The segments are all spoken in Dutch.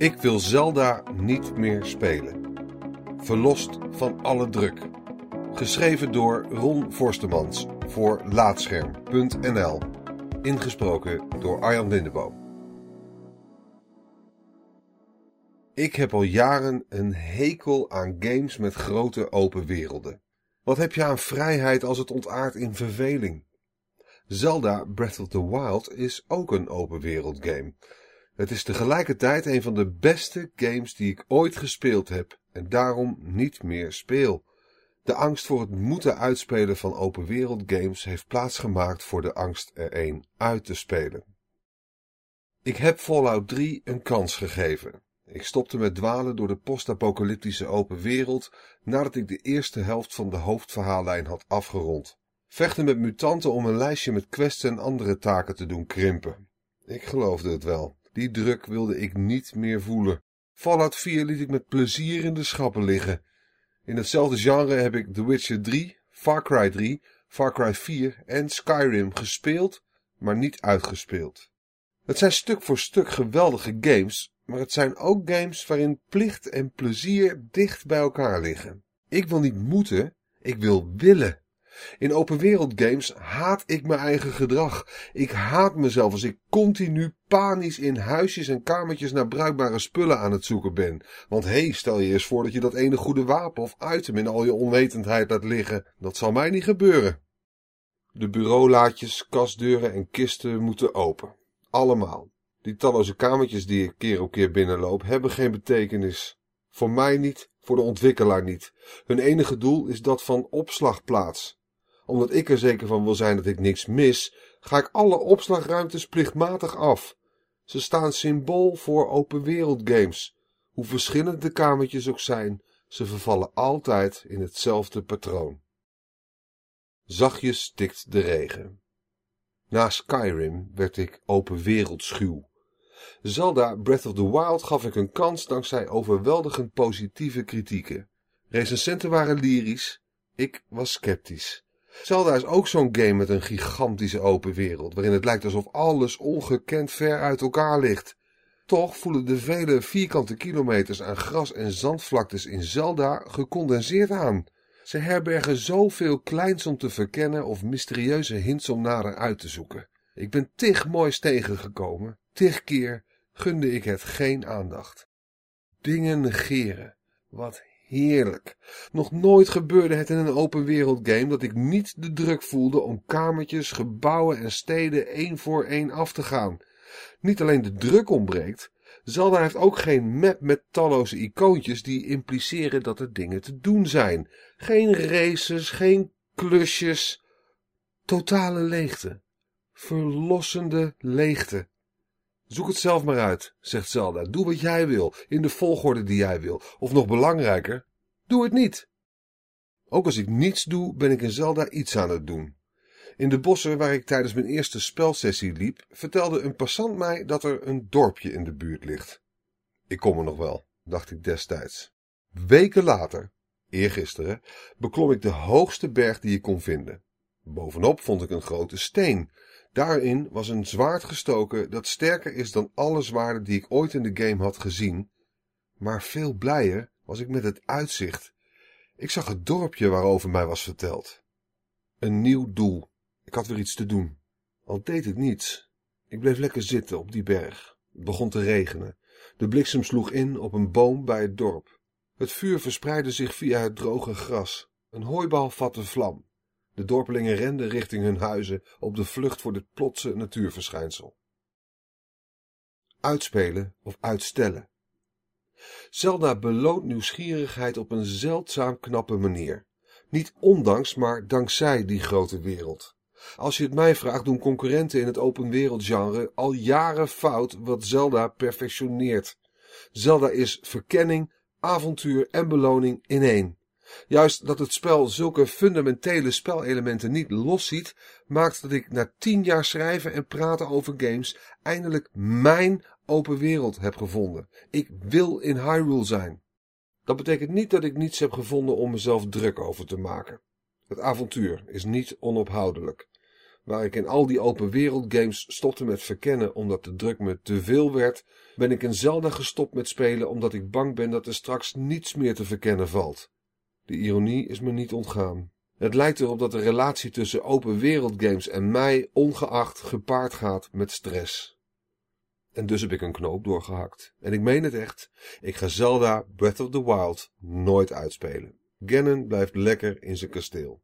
Ik wil Zelda niet meer spelen. Verlost van alle druk. Geschreven door Ron Forstemans voor Laatscherm.nl. Ingesproken door Arjan Lindeboom. Ik heb al jaren een hekel aan games met grote open werelden. Wat heb je aan vrijheid als het ontaart in verveling? Zelda Breath of the Wild is ook een open wereld game. Het is tegelijkertijd een van de beste games die ik ooit gespeeld heb en daarom niet meer speel. De angst voor het moeten uitspelen van open wereld games heeft plaatsgemaakt voor de angst er een uit te spelen. Ik heb Fallout 3 een kans gegeven. Ik stopte met dwalen door de postapocalyptische open wereld nadat ik de eerste helft van de hoofdverhaallijn had afgerond. Vechten met mutanten om een lijstje met quests en andere taken te doen krimpen. Ik geloofde het wel. Die druk wilde ik niet meer voelen. Fallout 4 liet ik met plezier in de schappen liggen. In hetzelfde genre heb ik The Witcher 3, Far Cry 3, Far Cry 4 en Skyrim gespeeld, maar niet uitgespeeld. Het zijn stuk voor stuk geweldige games, maar het zijn ook games waarin plicht en plezier dicht bij elkaar liggen. Ik wil niet moeten, ik wil willen. In open wereld games haat ik mijn eigen gedrag. Ik haat mezelf als ik continu panisch in huisjes en kamertjes naar bruikbare spullen aan het zoeken ben. Want hé, hey, stel je eens voor dat je dat ene goede wapen of item in al je onwetendheid laat liggen. Dat zal mij niet gebeuren. De bureaulaadjes, kastdeuren en kisten moeten open. Allemaal. Die talloze kamertjes die ik keer op keer binnenloop hebben geen betekenis. Voor mij niet, voor de ontwikkelaar niet. Hun enige doel is dat van opslagplaats omdat ik er zeker van wil zijn dat ik niks mis, ga ik alle opslagruimtes plichtmatig af. Ze staan symbool voor open wereld games. Hoe verschillend de kamertjes ook zijn, ze vervallen altijd in hetzelfde patroon. Zachtjes tikt de regen. Na Skyrim werd ik open wereld schuw. Zelda Breath of the Wild gaf ik een kans dankzij overweldigend positieve kritieken. Recensenten waren lyrisch, ik was sceptisch. Zelda is ook zo'n game met een gigantische open wereld, waarin het lijkt alsof alles ongekend ver uit elkaar ligt. Toch voelen de vele vierkante kilometers aan gras en zandvlaktes in Zelda gecondenseerd aan. Ze herbergen zoveel kleins om te verkennen of mysterieuze hints om nader uit te zoeken. Ik ben tig moois tegengekomen, tig keer gunde ik het geen aandacht. Dingen negeren, wat Heerlijk. Nog nooit gebeurde het in een open wereld game dat ik niet de druk voelde om kamertjes, gebouwen en steden één voor één af te gaan. Niet alleen de druk ontbreekt, Zelda heeft ook geen map met talloze icoontjes die impliceren dat er dingen te doen zijn. Geen races, geen klusjes. Totale leegte. Verlossende leegte. Zoek het zelf maar uit, zegt Zelda. Doe wat jij wil, in de volgorde die jij wil. Of nog belangrijker, doe het niet. Ook als ik niets doe, ben ik in Zelda iets aan het doen. In de bossen waar ik tijdens mijn eerste spelsessie liep, vertelde een passant mij dat er een dorpje in de buurt ligt. Ik kom er nog wel, dacht ik destijds. Weken later, eergisteren, beklom ik de hoogste berg die ik kon vinden. Bovenop vond ik een grote steen, Daarin was een zwaard gestoken dat sterker is dan alle zwaarden die ik ooit in de game had gezien, maar veel blijer was ik met het uitzicht. Ik zag het dorpje waarover mij was verteld. Een nieuw doel. Ik had weer iets te doen. Al deed het niets. Ik bleef lekker zitten op die berg. Het begon te regenen. De bliksem sloeg in op een boom bij het dorp. Het vuur verspreidde zich via het droge gras. Een hooibal vatte vlam. De dorpelingen renden richting hun huizen op de vlucht voor dit plotse natuurverschijnsel. Uitspelen of uitstellen. Zelda beloont nieuwsgierigheid op een zeldzaam knappe manier. Niet ondanks, maar dankzij die grote wereld. Als je het mij vraagt, doen concurrenten in het open wereldgenre al jaren fout wat Zelda perfectioneert. Zelda is verkenning, avontuur en beloning in één. Juist dat het spel zulke fundamentele spelelementen niet losziet, maakt dat ik na tien jaar schrijven en praten over games eindelijk mijn open wereld heb gevonden. Ik wil in Hyrule zijn. Dat betekent niet dat ik niets heb gevonden om mezelf druk over te maken. Het avontuur is niet onophoudelijk. waar ik in al die open wereld games stopte met verkennen omdat de druk me te veel werd, ben ik in Zelda gestopt met spelen omdat ik bang ben dat er straks niets meer te verkennen valt. De ironie is me niet ontgaan. Het lijkt erop dat de relatie tussen open wereld games en mij ongeacht gepaard gaat met stress. En dus heb ik een knoop doorgehakt. En ik meen het echt. Ik ga Zelda Breath of the Wild nooit uitspelen. Ganon blijft lekker in zijn kasteel.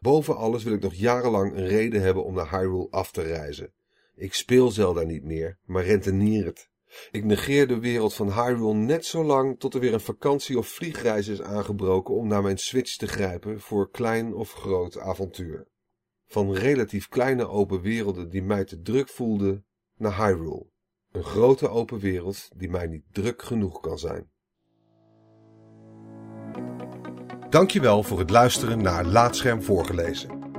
Boven alles wil ik nog jarenlang een reden hebben om naar Hyrule af te reizen. Ik speel Zelda niet meer, maar rentenier het. Ik negeer de wereld van Hyrule net zo lang tot er weer een vakantie of vliegreis is aangebroken om naar mijn Switch te grijpen voor klein of groot avontuur. Van relatief kleine open werelden die mij te druk voelden, naar Hyrule. Een grote open wereld die mij niet druk genoeg kan zijn. Dankjewel voor het luisteren naar Laatscherm voorgelezen.